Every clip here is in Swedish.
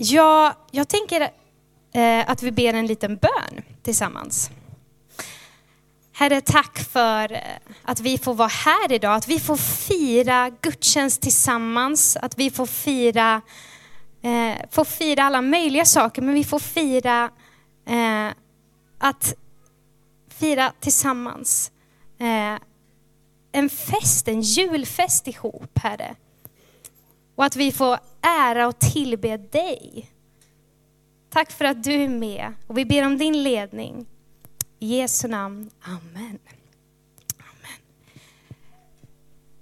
Ja, jag tänker eh, att vi ber en liten bön tillsammans. Herre, tack för eh, att vi får vara här idag, att vi får fira gudstjänst tillsammans, att vi får fira, eh, får fira alla möjliga saker, men vi får fira eh, att fira tillsammans. Eh, en fest, en julfest ihop, Herre. Och att vi får ära och tillbe dig. Tack för att du är med och vi ber om din ledning. I Jesu namn, Amen. Amen.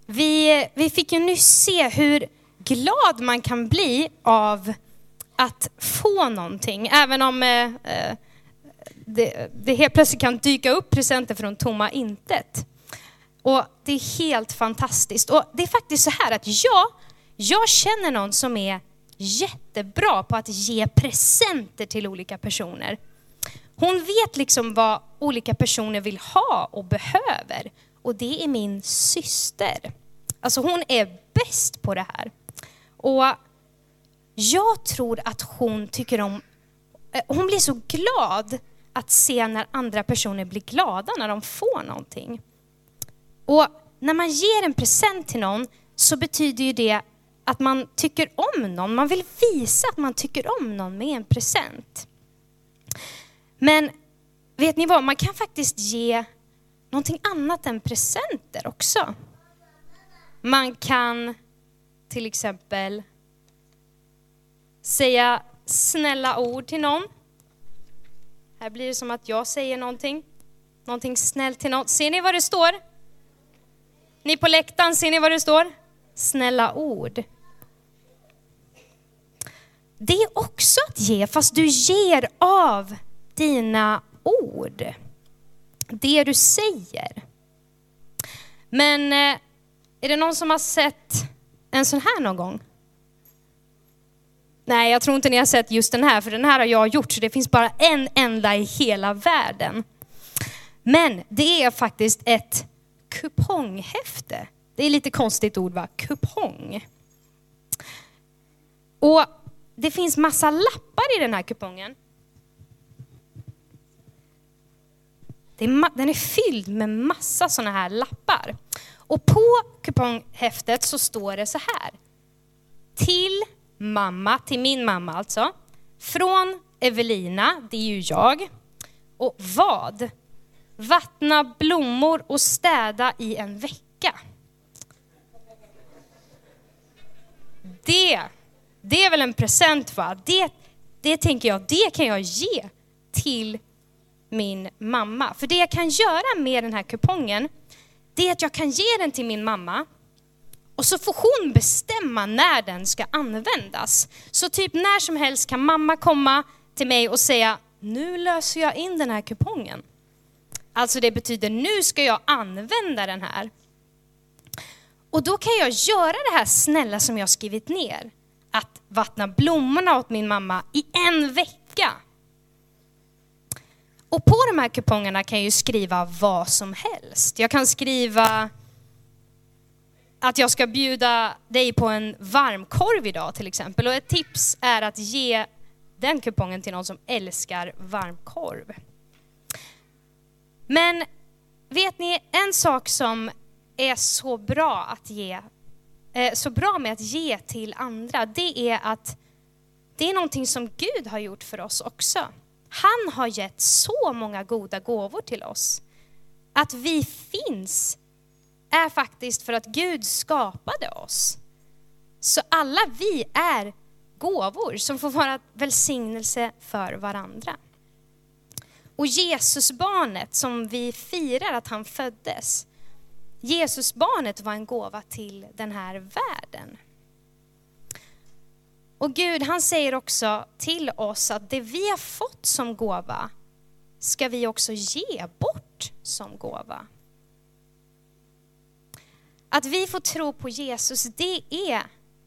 Vi, vi fick ju nyss se hur glad man kan bli av att få någonting, även om eh, eh det, det helt plötsligt kan dyka upp presenter från tomma intet. Och det är helt fantastiskt. Och det är faktiskt så här att jag, jag känner någon som är jättebra på att ge presenter till olika personer. Hon vet liksom vad olika personer vill ha och behöver. Och det är min syster. Alltså hon är bäst på det här. Och jag tror att hon tycker om, eh, hon blir så glad att se när andra personer blir glada när de får någonting. Och när man ger en present till någon så betyder ju det att man tycker om någon. Man vill visa att man tycker om någon med en present. Men vet ni vad, man kan faktiskt ge någonting annat än presenter också. Man kan till exempel säga snälla ord till någon. Här blir det som att jag säger någonting. Någonting snällt till någon. Ser ni vad det står? Ni på läktaren, ser ni vad det står? Snälla ord. Det är också att ge, fast du ger av dina ord. Det du säger. Men eh, är det någon som har sett en sån här någon gång? Nej, jag tror inte ni har sett just den här, för den här har jag gjort, så det finns bara en enda i hela världen. Men det är faktiskt ett kuponghäfte. Det är lite konstigt ord va? Kupong. Och det finns massa lappar i den här kupongen. den är fylld med massa sådana här lappar. Och på kuponghäftet så står det så här. Till mamma, till min mamma alltså. Från Evelina, det är ju jag. Och vad? Vattna blommor och städa i en vecka. Det, det är väl en present va? Det, det tänker jag, det kan jag ge till min mamma. För det jag kan göra med den här kupongen, det är att jag kan ge den till min mamma och så får hon bestämma när den ska användas. Så typ när som helst kan mamma komma till mig och säga, nu löser jag in den här kupongen. Alltså det betyder, nu ska jag använda den här. Och då kan jag göra det här snälla som jag skrivit ner. Att vattna blommorna åt min mamma i en vecka. Och på de här kupongerna kan jag ju skriva vad som helst. Jag kan skriva att jag ska bjuda dig på en varmkorv idag till exempel. Och ett tips är att ge den kupongen till någon som älskar varmkorv. Men vet ni, en sak som är så bra att ge, Eh, så bra med att ge till andra, det är att det är någonting som Gud har gjort för oss också. Han har gett så många goda gåvor till oss. Att vi finns är faktiskt för att Gud skapade oss. Så alla vi är gåvor som får vara välsignelse för varandra. Och Jesusbarnet som vi firar att han föddes, Jesusbarnet var en gåva till den här världen. Och Gud han säger också till oss att det vi har fått som gåva ska vi också ge bort som gåva. Att vi får tro på Jesus, det är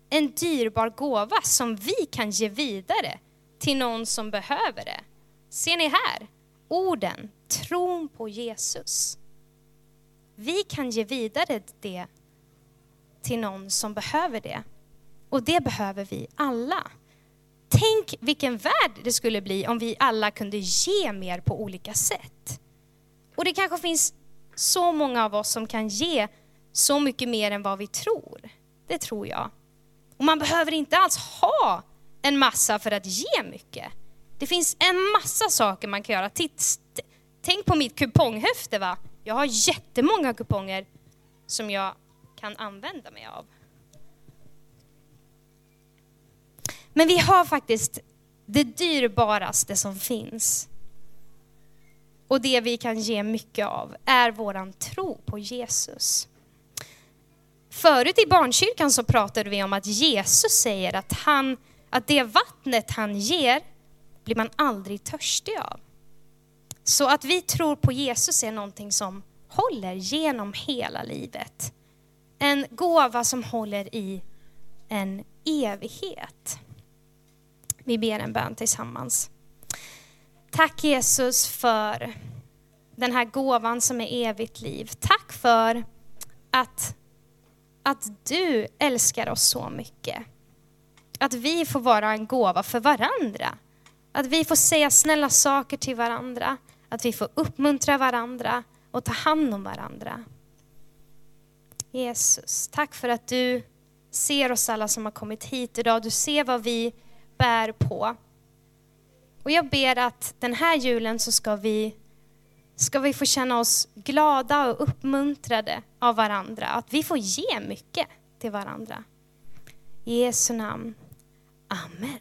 en dyrbar gåva som vi kan ge vidare till någon som behöver det. Ser ni här? Orden, tron på Jesus. Vi kan ge vidare det till någon som behöver det. Och det behöver vi alla. Tänk vilken värld det skulle bli om vi alla kunde ge mer på olika sätt. Och det kanske finns så många av oss som kan ge så mycket mer än vad vi tror. Det tror jag. Och man behöver inte alls ha en massa för att ge mycket. Det finns en massa saker man kan göra. Titt, tänk på mitt kuponghäfte va. Jag har jättemånga kuponger som jag kan använda mig av. Men vi har faktiskt det dyrbaraste som finns. Och det vi kan ge mycket av är våran tro på Jesus. Förut i barnkyrkan så pratade vi om att Jesus säger att, han, att det vattnet han ger blir man aldrig törstig av. Så att vi tror på Jesus är någonting som håller genom hela livet. En gåva som håller i en evighet. Vi ber en bön tillsammans. Tack Jesus för den här gåvan som är evigt liv. Tack för att, att du älskar oss så mycket. Att vi får vara en gåva för varandra. Att vi får säga snälla saker till varandra. Att vi får uppmuntra varandra och ta hand om varandra. Jesus, tack för att du ser oss alla som har kommit hit idag. Du ser vad vi bär på. Och jag ber att den här julen så ska vi, ska vi få känna oss glada och uppmuntrade av varandra. Att vi får ge mycket till varandra. I Jesu namn. Amen.